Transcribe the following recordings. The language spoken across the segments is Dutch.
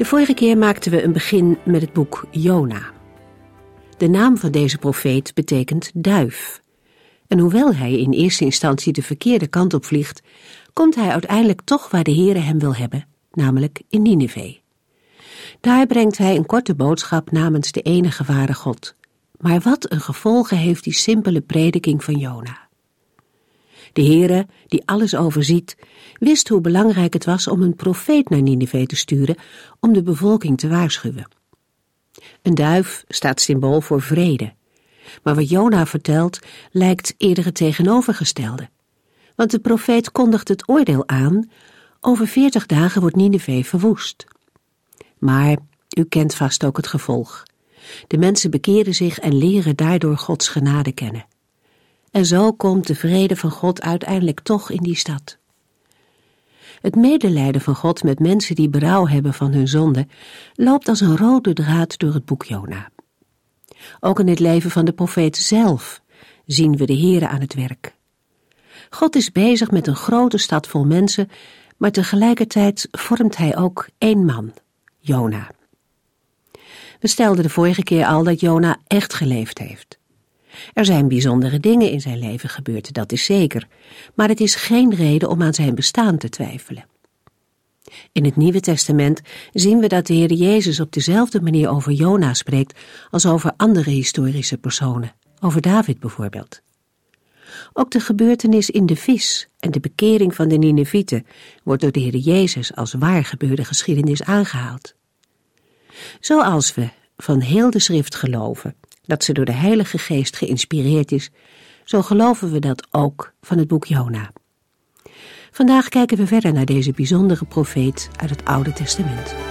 De vorige keer maakten we een begin met het boek Jona. De naam van deze profeet betekent duif. En hoewel hij in eerste instantie de verkeerde kant op vliegt, komt hij uiteindelijk toch waar de Heere hem wil hebben, namelijk in Nineveh. Daar brengt hij een korte boodschap namens de enige ware God. Maar wat een gevolgen heeft die simpele prediking van Jona. De Heere, die alles overziet, wist hoe belangrijk het was om een profeet naar Nineveh te sturen om de bevolking te waarschuwen. Een duif staat symbool voor vrede. Maar wat Jona vertelt lijkt eerder het tegenovergestelde. Want de profeet kondigt het oordeel aan, over veertig dagen wordt Nineveh verwoest. Maar u kent vast ook het gevolg. De mensen bekeren zich en leren daardoor Gods genade kennen. En zo komt de vrede van God uiteindelijk toch in die stad. Het medelijden van God met mensen die berouw hebben van hun zonde loopt als een rode draad door het boek Jona. Ook in het leven van de profeet zelf zien we de Here aan het werk. God is bezig met een grote stad vol mensen, maar tegelijkertijd vormt hij ook één man, Jona. We stelden de vorige keer al dat Jona echt geleefd heeft. Er zijn bijzondere dingen in zijn leven gebeurd, dat is zeker, maar het is geen reden om aan zijn bestaan te twijfelen. In het Nieuwe Testament zien we dat de Heer Jezus op dezelfde manier over Jona spreekt als over andere historische personen, over David bijvoorbeeld. Ook de gebeurtenis in de vis en de bekering van de Ninevieten wordt door de Heer Jezus als waar gebeurde geschiedenis aangehaald. Zoals we van heel de schrift geloven dat ze door de Heilige Geest geïnspireerd is, zo geloven we dat ook van het boek Jona. Vandaag kijken we verder naar deze bijzondere profeet uit het Oude Testament.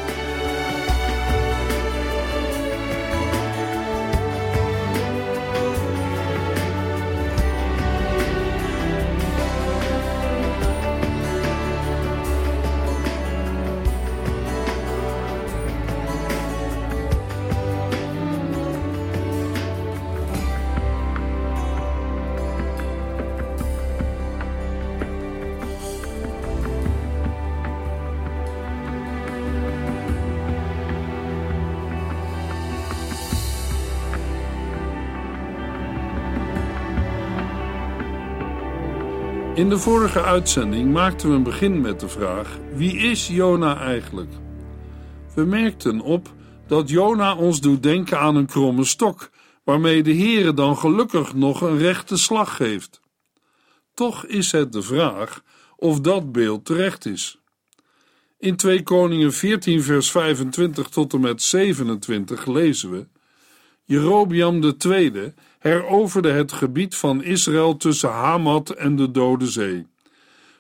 In de vorige uitzending maakten we een begin met de vraag: wie is Jona eigenlijk? We merkten op dat Jona ons doet denken aan een kromme stok, waarmee de Heere dan gelukkig nog een rechte slag geeft. Toch is het de vraag of dat beeld terecht is. In 2 Koningen 14 vers 25 tot en met 27 lezen we Jerobiam II heroverde het gebied van Israël tussen Hamat en de Dode Zee.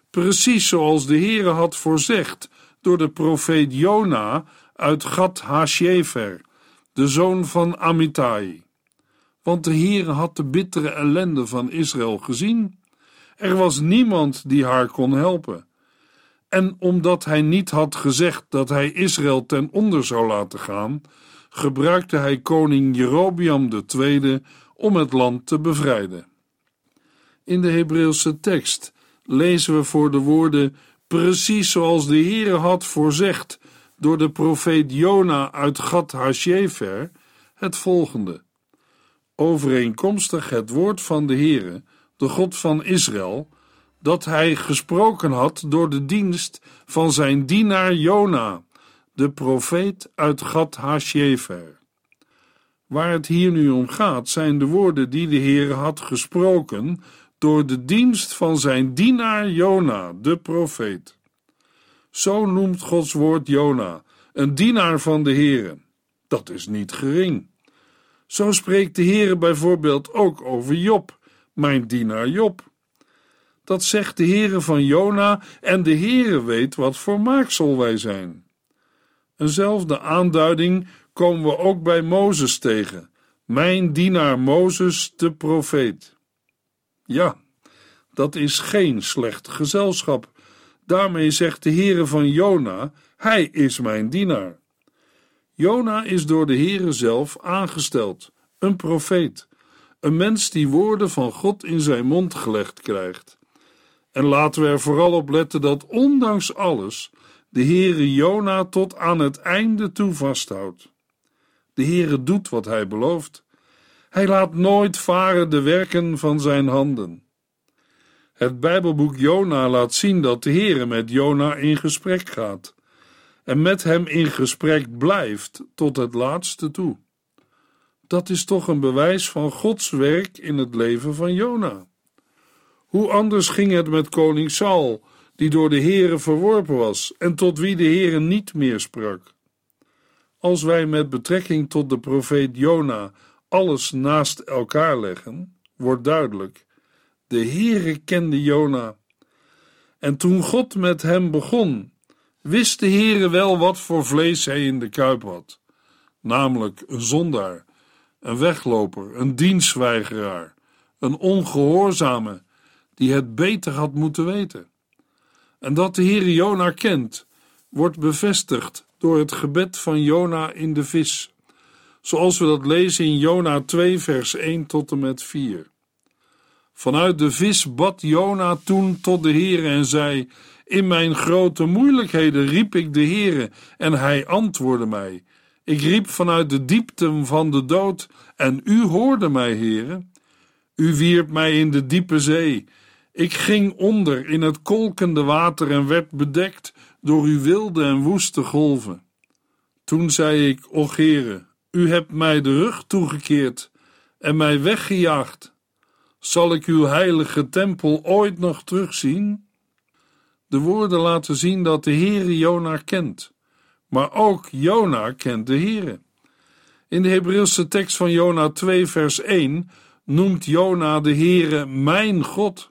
Precies zoals de Heere had voorzegd door de profeet Jona uit Gad Hasjefer, de zoon van Amittai. Want de Heere had de bittere ellende van Israël gezien. Er was niemand die haar kon helpen. En omdat hij niet had gezegd dat hij Israël ten onder zou laten gaan, gebruikte hij koning Jerobiam II om het land te bevrijden. In de Hebreeuwse tekst lezen we voor de woorden precies zoals de Heere had voorzegd door de profeet Jona uit Gad Hasjefer het volgende. Overeenkomstig het woord van de Heere, de God van Israël, dat hij gesproken had door de dienst van zijn dienaar Jona, de profeet uit Gad Hasjefer. Waar het hier nu om gaat, zijn de woorden die de Heer had gesproken door de dienst van zijn dienaar Jona, de profeet. Zo noemt Gods woord Jona, een dienaar van de Heere. Dat is niet gering. Zo spreekt de Heere bijvoorbeeld ook over Job, mijn dienaar Job. Dat zegt de Heere van Jona en de Heere weet wat voor maaksel wij zijn. Eenzelfde aanduiding komen we ook bij Mozes tegen. Mijn dienaar Mozes, de profeet. Ja, dat is geen slecht gezelschap. Daarmee zegt de Heere van Jona: Hij is mijn dienaar. Jona is door de Heere zelf aangesteld, een profeet, een mens die woorden van God in zijn mond gelegd krijgt. En laten we er vooral op letten dat ondanks alles de Heere Jona tot aan het einde toe vasthoudt. De Heere doet wat hij belooft. Hij laat nooit varen de werken van zijn handen. Het Bijbelboek Jona laat zien dat de Heere met Jona in gesprek gaat en met hem in gesprek blijft tot het laatste toe. Dat is toch een bewijs van Gods werk in het leven van Jona. Hoe anders ging het met koning Saul, die door de Heere verworpen was en tot wie de Heere niet meer sprak. Als wij met betrekking tot de profeet Jona alles naast elkaar leggen, wordt duidelijk: de Heere kende Jona. En toen God met hem begon, wist de Heere wel wat voor vlees hij in de kuip had, namelijk een zondaar, een wegloper, een dienstweigeraar, een ongehoorzame, die het beter had moeten weten. En dat de Heere Jona kent, wordt bevestigd door het gebed van Jona in de vis, zoals we dat lezen in Jona 2 vers 1 tot en met 4. Vanuit de vis bad Jona toen tot de Heere en zei: In mijn grote moeilijkheden riep ik de Heere en hij antwoordde mij. Ik riep vanuit de diepten van de dood en u hoorde mij, Heere. U wierp mij in de diepe zee. Ik ging onder in het kolkende water en werd bedekt door uw wilde en woeste golven. Toen zei ik: O Heere, u hebt mij de rug toegekeerd en mij weggejaagd. Zal ik uw heilige tempel ooit nog terugzien? De woorden laten zien dat de Heere Jona kent, maar ook Jona kent de Heere. In de Hebreeuwse tekst van Jona 2 vers 1 noemt Jona de Heere mijn God.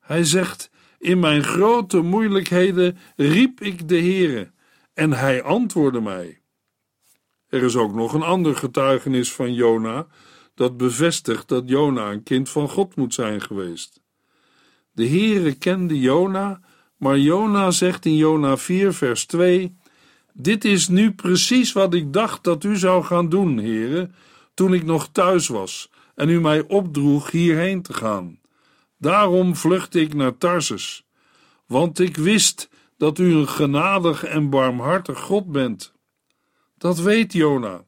Hij zegt: In mijn grote moeilijkheden riep ik de Heere en hij antwoordde mij. Er is ook nog een ander getuigenis van Jona dat bevestigt dat Jona een kind van God moet zijn geweest. De Heere kende Jona, maar Jona zegt in Jona 4 vers 2: Dit is nu precies wat ik dacht dat u zou gaan doen, Heere, toen ik nog thuis was en u mij opdroeg hierheen te gaan. Daarom vluchtte ik naar Tarsus, want ik wist dat u een genadig en barmhartig God bent. Dat weet Jona.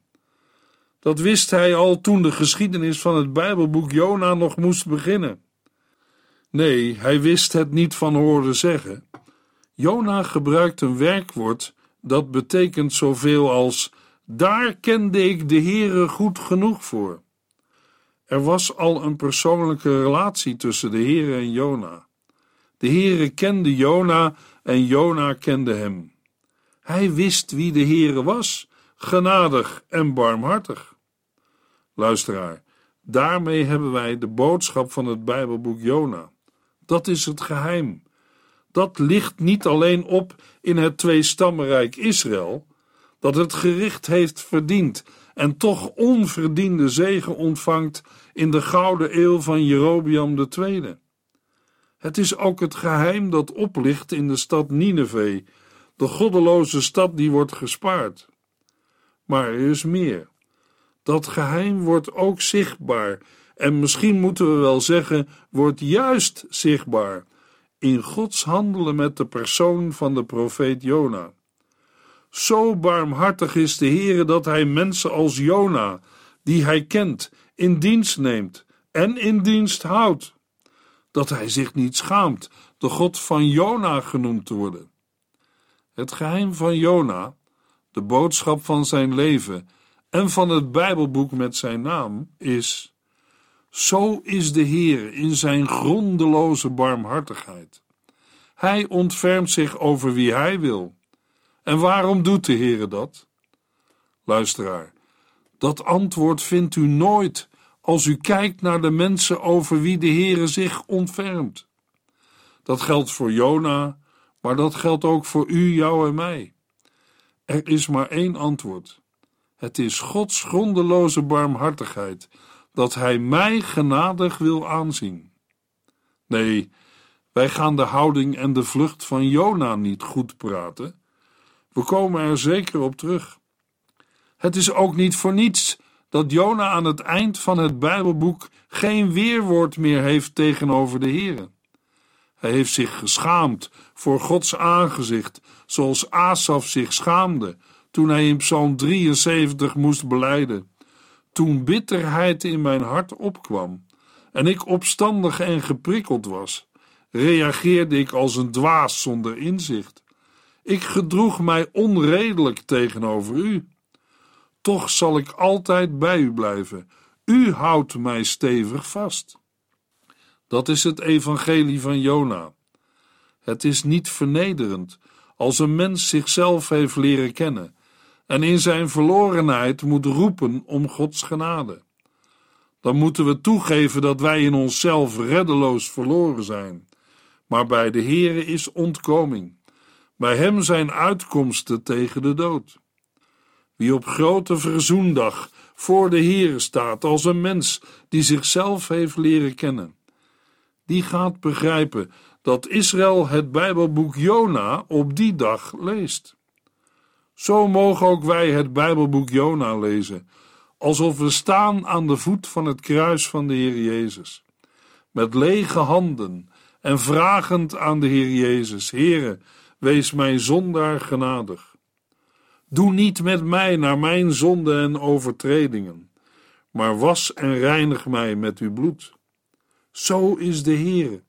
Dat wist hij al toen de geschiedenis van het Bijbelboek Jona nog moest beginnen. Nee, hij wist het niet van horen zeggen. Jona gebruikt een werkwoord dat betekent zoveel als: Daar kende ik de Heere goed genoeg voor. Er was al een persoonlijke relatie tussen de Heere en Jona. De Heere kende Jona en Jona kende hem. Hij wist wie de Heere was, genadig en barmhartig. Luisteraar, daarmee hebben wij de boodschap van het Bijbelboek Jona. Dat is het geheim. Dat ligt niet alleen op in het tweestammenrijk Israël, dat het gericht heeft verdiend en toch onverdiende zegen ontvangt in de gouden eeuw van Jerobiam II. Het is ook het geheim dat oplicht in de stad Nineveh, de goddeloze stad die wordt gespaard. Maar er is meer. Dat geheim wordt ook zichtbaar en misschien moeten we wel zeggen, wordt juist zichtbaar in Gods handelen met de persoon van de profeet Jona. Zo barmhartig is de Heere dat hij mensen als Jona, die hij kent, in dienst neemt en in dienst houdt. Dat hij zich niet schaamt de God van Jona genoemd te worden. Het geheim van Jona, de boodschap van zijn leven en van het Bijbelboek met zijn naam is: Zo is de Heer in zijn grondeloze barmhartigheid. Hij ontfermt zich over wie hij wil. En waarom doet de Heer dat? Luisteraar, dat antwoord vindt u nooit als u kijkt naar de mensen over wie de Heere zich ontfermt. Dat geldt voor Jona, maar dat geldt ook voor u, jou en mij. Er is maar één antwoord. Het is Gods grondeloze barmhartigheid dat Hij mij genadig wil aanzien. Nee, wij gaan de houding en de vlucht van Jona niet goed praten. We komen er zeker op terug. Het is ook niet voor niets dat Jona aan het eind van het Bijbelboek geen weerwoord meer heeft tegenover de Here. Hij heeft zich geschaamd voor Gods aangezicht, zoals Asaf zich schaamde toen hij in Psalm 73 moest beleiden. Toen bitterheid in mijn hart opkwam en ik opstandig en geprikkeld was, reageerde ik als een dwaas zonder inzicht. Ik gedroeg mij onredelijk tegenover u. Toch zal ik altijd bij u blijven. U houdt mij stevig vast. Dat is het evangelie van Jona. Het is niet vernederend als een mens zichzelf heeft leren kennen en in zijn verlorenheid moet roepen om Gods genade. Dan moeten we toegeven dat wij in onszelf reddeloos verloren zijn. Maar bij de Heere is ontkoming. Bij hem zijn uitkomsten tegen de dood. Wie op grote verzoendag voor de Heere staat als een mens die zichzelf heeft leren kennen, die gaat begrijpen dat Israël het Bijbelboek Jona op die dag leest. Zo mogen ook wij het Bijbelboek Jona lezen, alsof we staan aan de voet van het kruis van de Heer Jezus, met lege handen en vragend aan de Heer Jezus: Heere, wees mij zondaar genadig. Doe niet met mij naar mijn zonden en overtredingen, maar was en reinig mij met uw bloed. Zo is de Heere.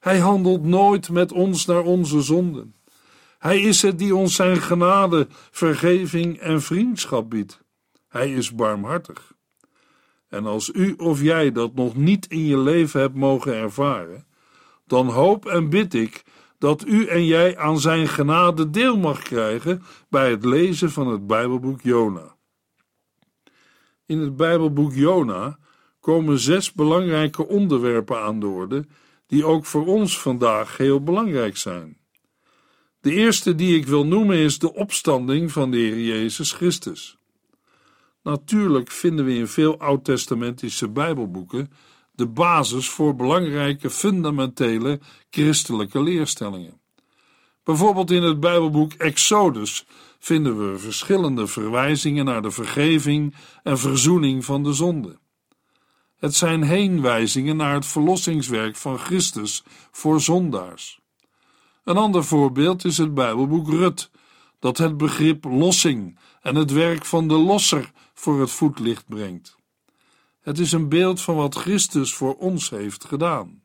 Hij handelt nooit met ons naar onze zonden. Hij is het die ons zijn genade, vergeving en vriendschap biedt. Hij is barmhartig. En als u of jij dat nog niet in je leven hebt mogen ervaren, dan hoop en bid ik dat u en jij aan zijn genade deel mag krijgen bij het lezen van het Bijbelboek Jona. In het Bijbelboek Jona komen zes belangrijke onderwerpen aan de orde, die ook voor ons vandaag heel belangrijk zijn. De eerste die ik wil noemen is de opstanding van de Heer Jezus Christus. Natuurlijk vinden we in veel oud-testamentische Bijbelboeken de basis voor belangrijke fundamentele christelijke leerstellingen. Bijvoorbeeld in het Bijbelboek Exodus vinden we verschillende verwijzingen naar de vergeving en verzoening van de zonde. Het zijn heenwijzingen naar het verlossingswerk van Christus voor zondaars. Een ander voorbeeld is het Bijbelboek Rut, dat het begrip lossing en het werk van de losser voor het voetlicht brengt. Het is een beeld van wat Christus voor ons heeft gedaan.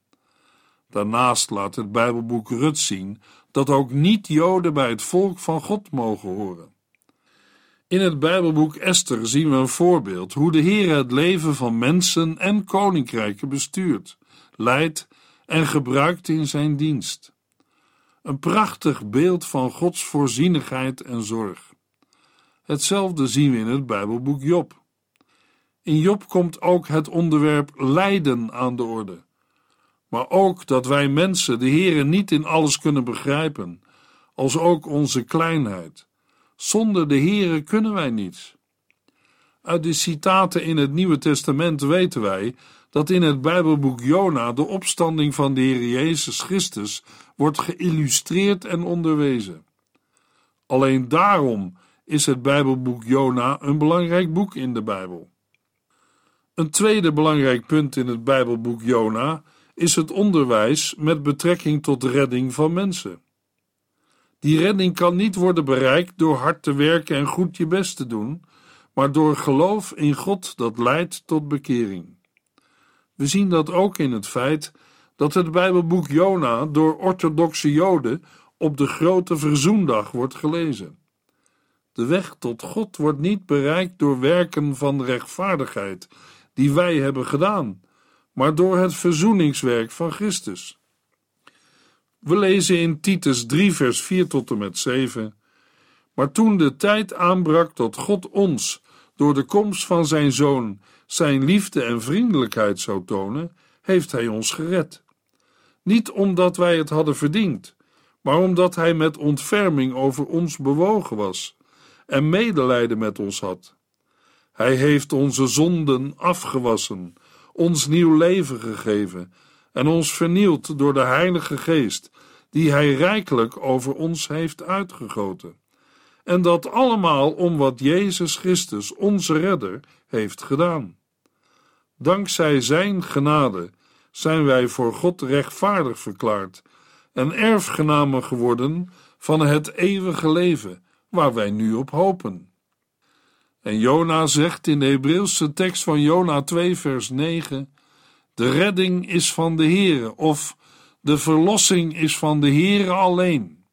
Daarnaast laat het Bijbelboek Rut zien dat ook niet-Joden bij het volk van God mogen horen. In het Bijbelboek Esther zien we een voorbeeld hoe de Heer het leven van mensen en koninkrijken bestuurt, leidt en gebruikt in zijn dienst. Een prachtig beeld van Gods voorzienigheid en zorg. Hetzelfde zien we in het Bijbelboek Job. In Job komt ook het onderwerp lijden aan de orde. Maar ook dat wij mensen de Heere niet in alles kunnen begrijpen, als ook onze kleinheid. Zonder de Heere kunnen wij niets. Uit de citaten in het Nieuwe Testament weten wij dat in het Bijbelboek Jona de opstanding van de Heer Jezus Christus wordt geïllustreerd en onderwezen. Alleen daarom is het Bijbelboek Jona een belangrijk boek in de Bijbel. Een tweede belangrijk punt in het Bijbelboek Jona is het onderwijs met betrekking tot redding van mensen. Die redding kan niet worden bereikt door hard te werken en goed je best te doen, maar door geloof in God dat leidt tot bekering. We zien dat ook in het feit dat het Bijbelboek Jona door orthodoxe Joden op de grote verzoendag wordt gelezen. De weg tot God wordt niet bereikt door werken van rechtvaardigheid die wij hebben gedaan, maar door het verzoeningswerk van Christus. We lezen in Titus 3, vers 4 tot en met 7. Maar toen de tijd aanbrak dat God ons, door de komst van zijn zoon, zijn liefde en vriendelijkheid zou tonen, heeft hij ons gered. Niet omdat wij het hadden verdiend, maar omdat hij met ontferming over ons bewogen was en medelijden met ons had. Hij heeft onze zonden afgewassen, ons nieuw leven gegeven en ons vernield door de Heilige Geest, die Hij rijkelijk over ons heeft uitgegoten. En dat allemaal om wat Jezus Christus, onze Redder, heeft gedaan. Dankzij Zijn genade zijn wij voor God rechtvaardig verklaard en erfgenamen geworden van het eeuwige leven, waar wij nu op hopen. En Jona zegt in de Hebreeuwse tekst van Jona 2, vers 9: De redding is van de Heere, of de verlossing is van de Heere alleen.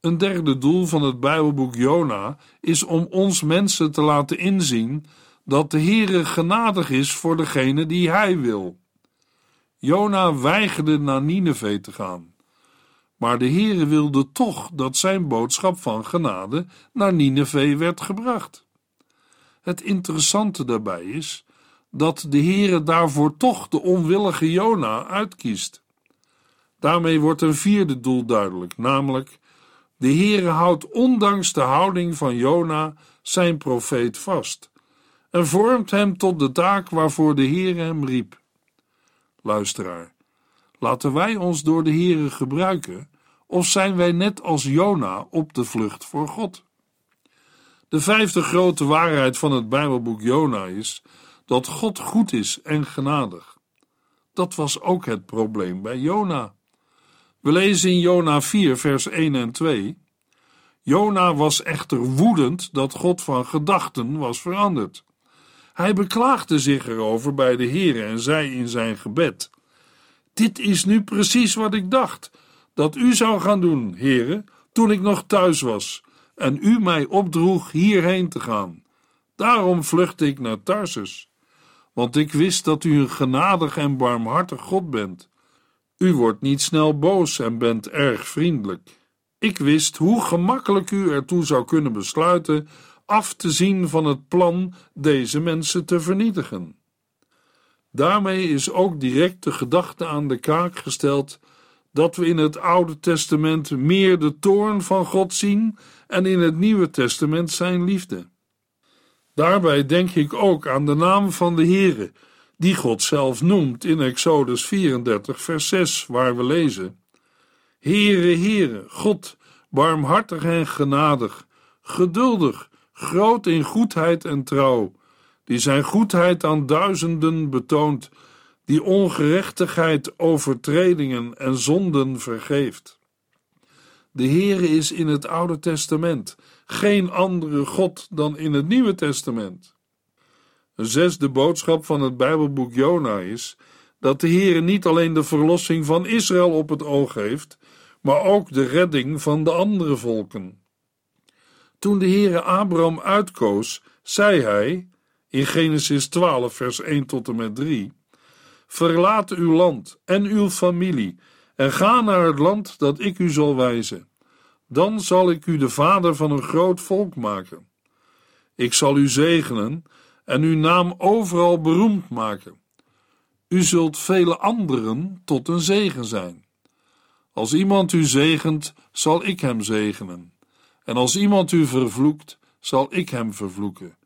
Een derde doel van het Bijbelboek Jona is om ons mensen te laten inzien dat de Heere genadig is voor degene die hij wil. Jona weigerde naar Nineveh te gaan, maar de Heere wilde toch dat zijn boodschap van genade naar Nineveh werd gebracht. Het interessante daarbij is dat de Heere daarvoor toch de onwillige Jona uitkiest. Daarmee wordt een vierde doel duidelijk, namelijk de Heere houdt ondanks de houding van Jona zijn profeet vast en vormt hem tot de taak waarvoor de Heere hem riep. Luisteraar, laten wij ons door de Heere gebruiken, of zijn wij net als Jona op de vlucht voor God? De vijfde grote waarheid van het Bijbelboek Jona is dat God goed is en genadig. Dat was ook het probleem bij Jona. We lezen in Jona 4, vers 1 en 2. Jona was echter woedend dat God van gedachten was veranderd. Hij beklaagde zich erover bij de Heer en zei in zijn gebed: Dit is nu precies wat ik dacht dat u zou gaan doen, Heere, toen ik nog thuis was en u mij opdroeg hierheen te gaan. Daarom vluchtte ik naar Tarsus, want ik wist dat u een genadig en barmhartig God bent. U wordt niet snel boos en bent erg vriendelijk. Ik wist hoe gemakkelijk u ertoe zou kunnen besluiten af te zien van het plan deze mensen te vernietigen. Daarmee is ook direct de gedachte aan de kaak gesteld dat we in het Oude Testament meer de toorn van God zien en in het Nieuwe Testament zijn liefde. Daarbij denk ik ook aan de naam van de Heere, die God zelf noemt in Exodus 34, vers 6, waar we lezen: Heere, Heere, God, barmhartig en genadig, geduldig, groot in goedheid en trouw, die zijn goedheid aan duizenden betoont, die ongerechtigheid, overtredingen en zonden vergeeft. De Heere is in het Oude Testament geen andere God dan in het Nieuwe Testament. Een zesde boodschap van het Bijbelboek Jona is dat de Heere niet alleen de verlossing van Israël op het oog heeft, maar ook de redding van de andere volken. Toen de Heere Abraham uitkoos, zei hij in Genesis 12, vers 1 tot en met 3: Verlaat uw land en uw familie en ga naar het land dat ik u zal wijzen. Dan zal ik u de vader van een groot volk maken. Ik zal u zegenen en uw naam overal beroemd maken. U zult vele anderen tot een zegen zijn. Als iemand u zegent, zal ik hem zegenen. En als iemand u vervloekt, zal ik hem vervloeken.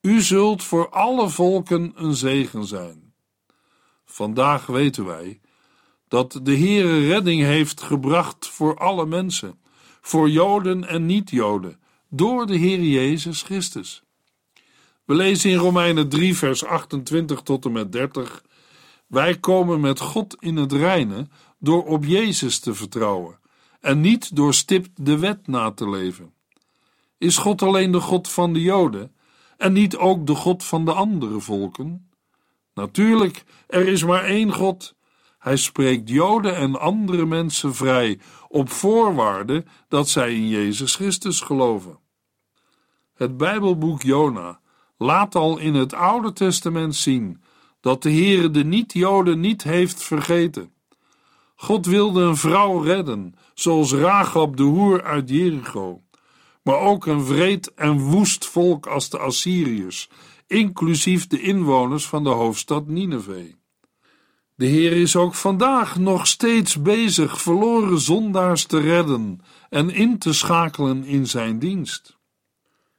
U zult voor alle volken een zegen zijn. Vandaag weten wij dat de Heere redding heeft gebracht voor alle mensen, voor Joden en niet-Joden, door de Heer Jezus Christus. We lezen in Romeinen 3, vers 28 tot en met 30. Wij komen met God in het reine door op Jezus te vertrouwen en niet door stipt de wet na te leven. Is God alleen de God van de Joden en niet ook de God van de andere volken? Natuurlijk, er is maar één God. Hij spreekt Joden en andere mensen vrij op voorwaarde dat zij in Jezus Christus geloven. Het Bijbelboek Jona laat al in het Oude Testament zien dat de Heere de niet-Joden niet heeft vergeten. God wilde een vrouw redden, zoals Rachab de hoer uit Jericho, maar ook een wreed en woest volk als de Assyriërs, inclusief de inwoners van de hoofdstad Nineveh. De Heer is ook vandaag nog steeds bezig verloren zondaars te redden en in te schakelen in zijn dienst.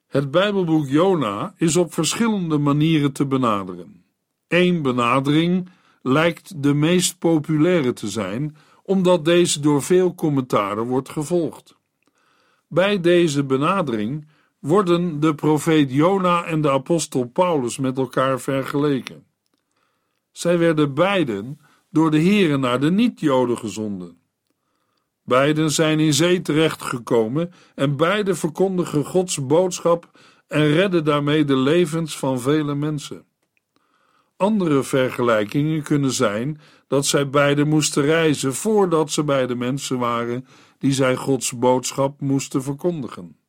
Het Bijbelboek Jona is op verschillende manieren te benaderen. Eén benadering lijkt de meest populaire te zijn, omdat deze door veel commentaren wordt gevolgd. Bij deze benadering worden de profeet Jona en de apostel Paulus met elkaar vergeleken. Zij werden beiden door de Here naar de niet-Joden gezonden. Beiden zijn in zee terechtgekomen en beide verkondigen Gods boodschap en redden daarmee de levens van vele mensen. Andere vergelijkingen kunnen zijn dat zij beiden moesten reizen voordat ze bij de mensen waren die zij Gods boodschap moesten verkondigen.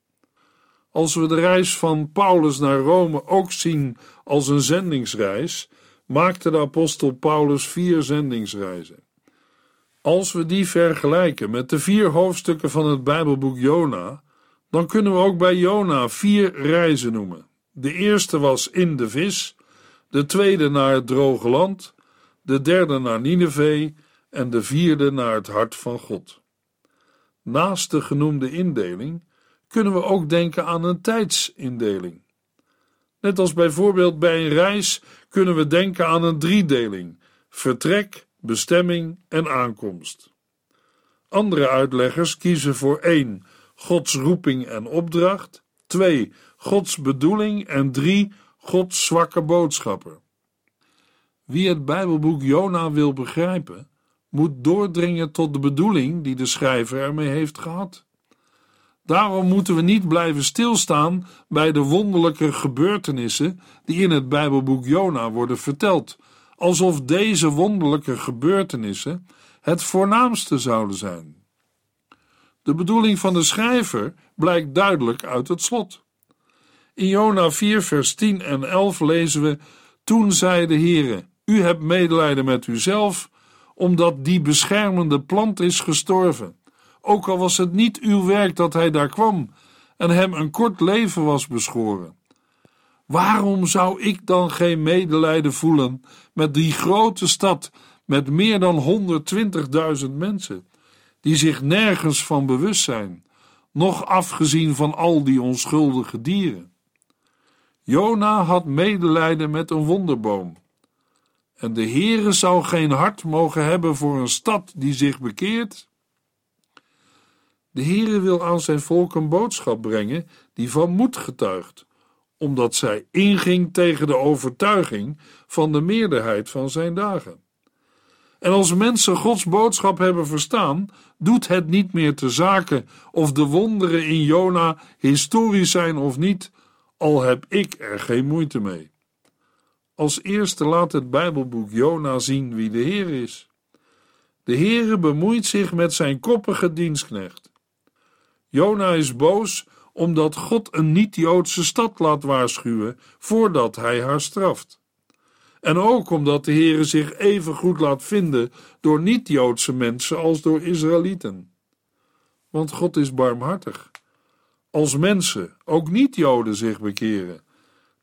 Als we de reis van Paulus naar Rome ook zien als een zendingsreis, maakte de apostel Paulus vier zendingsreizen. Als we die vergelijken met de vier hoofdstukken van het Bijbelboek Jona, dan kunnen we ook bij Jona vier reizen noemen. De eerste was in de vis, de tweede naar het droge land, de derde naar Nineveh en de vierde naar het hart van God. Naast de genoemde indeling kunnen we ook denken aan een tijdsindeling. Net als bijvoorbeeld bij een reis kunnen we denken aan een driedeling: vertrek, bestemming en aankomst. Andere uitleggers kiezen voor 1. Gods roeping en opdracht, 2. Gods bedoeling en 3. Gods zwakke boodschappen. Wie het Bijbelboek Jona wil begrijpen, moet doordringen tot de bedoeling die de schrijver ermee heeft gehad. Daarom moeten we niet blijven stilstaan bij de wonderlijke gebeurtenissen die in het Bijbelboek Jona worden verteld, alsof deze wonderlijke gebeurtenissen het voornaamste zouden zijn. De bedoeling van de schrijver blijkt duidelijk uit het slot. In Jona 4, vers 10 en 11 lezen we: Toen zei de Heere: U hebt medelijden met uzelf, omdat die beschermende plant is gestorven ook al was het niet uw werk dat hij daar kwam en hem een kort leven was beschoren. Waarom zou ik dan geen medelijden voelen met die grote stad met meer dan 120.000 mensen, die zich nergens van bewust zijn, nog afgezien van al die onschuldige dieren? Jona had medelijden met een wonderboom. En de Heere zou geen hart mogen hebben voor een stad die zich bekeert? De Heere wil aan zijn volk een boodschap brengen die van moed getuigt, omdat zij inging tegen de overtuiging van de meerderheid van zijn dagen. En als mensen Gods boodschap hebben verstaan, doet het niet meer te zaken of de wonderen in Jona historisch zijn of niet, al heb ik er geen moeite mee. Als eerste laat het Bijbelboek Jona zien wie de Heer is. De Heere bemoeit zich met zijn koppige dienstknecht. Jona is boos omdat God een niet-Joodse stad laat waarschuwen voordat hij haar straft. En ook omdat de Heere zich even goed laat vinden door niet-Joodse mensen als door Israëlieten. Want God is barmhartig. Als mensen, ook niet-Joden, zich bekeren,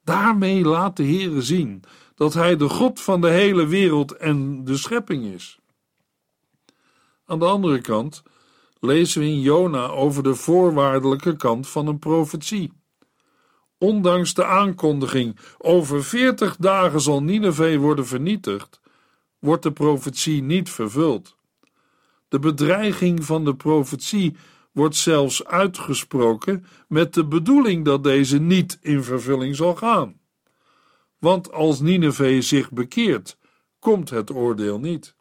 daarmee laat de Heere zien dat hij de God van de hele wereld en de schepping is. Aan de andere kant lezen we in Jona over de voorwaardelijke kant van een profetie. Ondanks de aankondiging over veertig dagen zal Nineveh worden vernietigd, wordt de profetie niet vervuld. De bedreiging van de profetie wordt zelfs uitgesproken met de bedoeling dat deze niet in vervulling zal gaan. Want als Nineveh zich bekeert, komt het oordeel niet.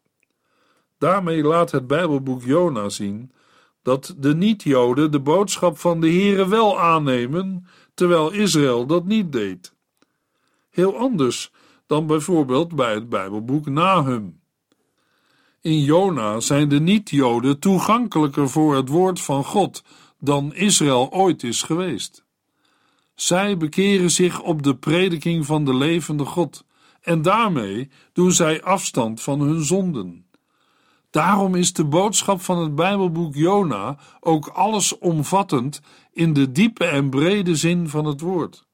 Daarmee laat het Bijbelboek Jona zien dat de niet-Joden de boodschap van de Here wel aannemen, terwijl Israël dat niet deed. Heel anders dan bijvoorbeeld bij het Bijbelboek Nahum. In Jona zijn de niet-Joden toegankelijker voor het woord van God dan Israël ooit is geweest. Zij bekeren zich op de prediking van de levende God en daarmee doen zij afstand van hun zonden. Daarom is de boodschap van het Bijbelboek Jona ook allesomvattend in de diepe en brede zin van het woord.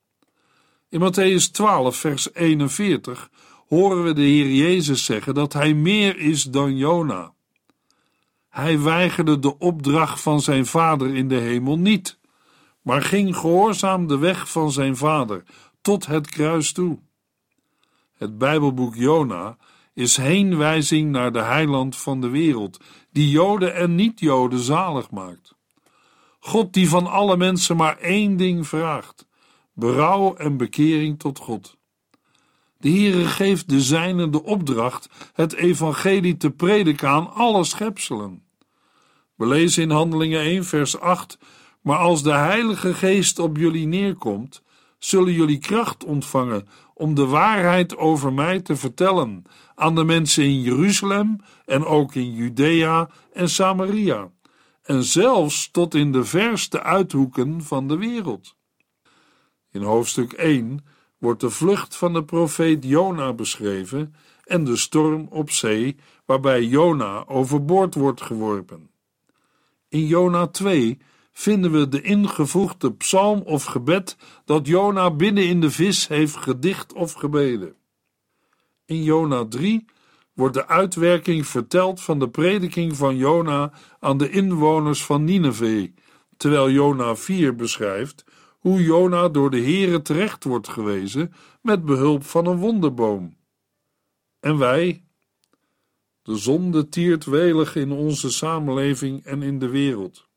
In Matthäus 12, vers 41 horen we de Heer Jezus zeggen dat hij meer is dan Jona. Hij weigerde de opdracht van zijn vader in de hemel niet, maar ging gehoorzaam de weg van zijn vader tot het kruis toe. Het Bijbelboek Jona is heenwijzing naar de heiland van de wereld, die Joden en niet-Joden zalig maakt. God die van alle mensen maar één ding vraagt: berouw en bekering tot God. De Heere geeft de zijnen de opdracht het evangelie te prediken aan alle schepselen. We lezen in Handelingen 1 vers 8, maar als de Heilige Geest op jullie neerkomt, zullen jullie kracht ontvangen om de waarheid over mij te vertellen aan de mensen in Jeruzalem en ook in Judea en Samaria, en zelfs tot in de verste uithoeken van de wereld. In hoofdstuk 1 wordt de vlucht van de profeet Jona beschreven en de storm op zee, waarbij Jona overboord wordt geworpen. In Jona 2 vinden we de ingevoegde psalm of gebed dat Jona binnen in de vis heeft gedicht of gebeden. In Jona 3 wordt de uitwerking verteld van de prediking van Jona aan de inwoners van Nineveh, terwijl Jona 4 beschrijft hoe Jona door de Here terecht wordt gewezen met behulp van een wonderboom. En wij? De zonde tiert welig in onze samenleving en in de wereld.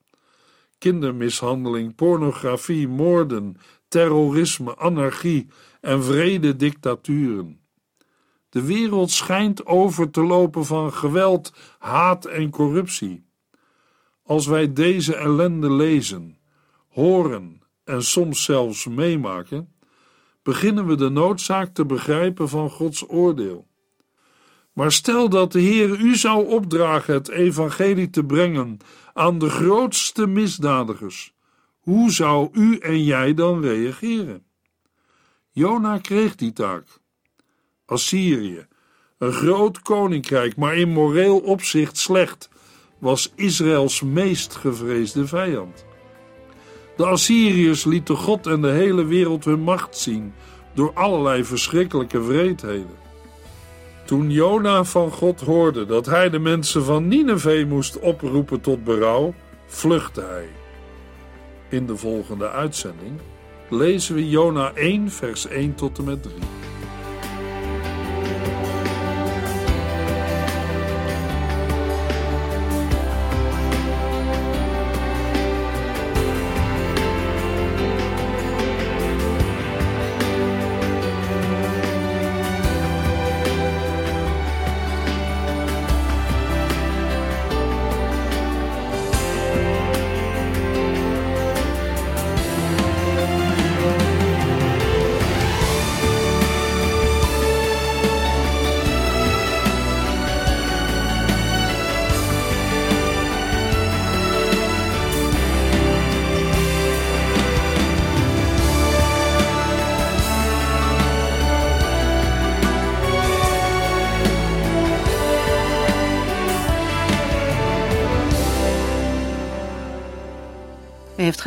Kindermishandeling, pornografie, moorden, terrorisme, anarchie en vrede dictaturen. De wereld schijnt over te lopen van geweld, haat en corruptie. Als wij deze ellende lezen, horen en soms zelfs meemaken, beginnen we de noodzaak te begrijpen van Gods oordeel. Maar stel dat de Heer u zou opdragen het evangelie te brengen aan de grootste misdadigers, hoe zou u en jij dan reageren? Jona kreeg die taak. Assyrië, een groot koninkrijk, maar in moreel opzicht slecht, was Israëls meest gevreesde vijand. De Assyriërs lieten God en de hele wereld hun macht zien door allerlei verschrikkelijke wreedheden. Toen Jona van God hoorde dat hij de mensen van Nineveh moest oproepen tot berouw, vluchtte hij. In de volgende uitzending lezen we Jona 1, vers 1 tot en met 3.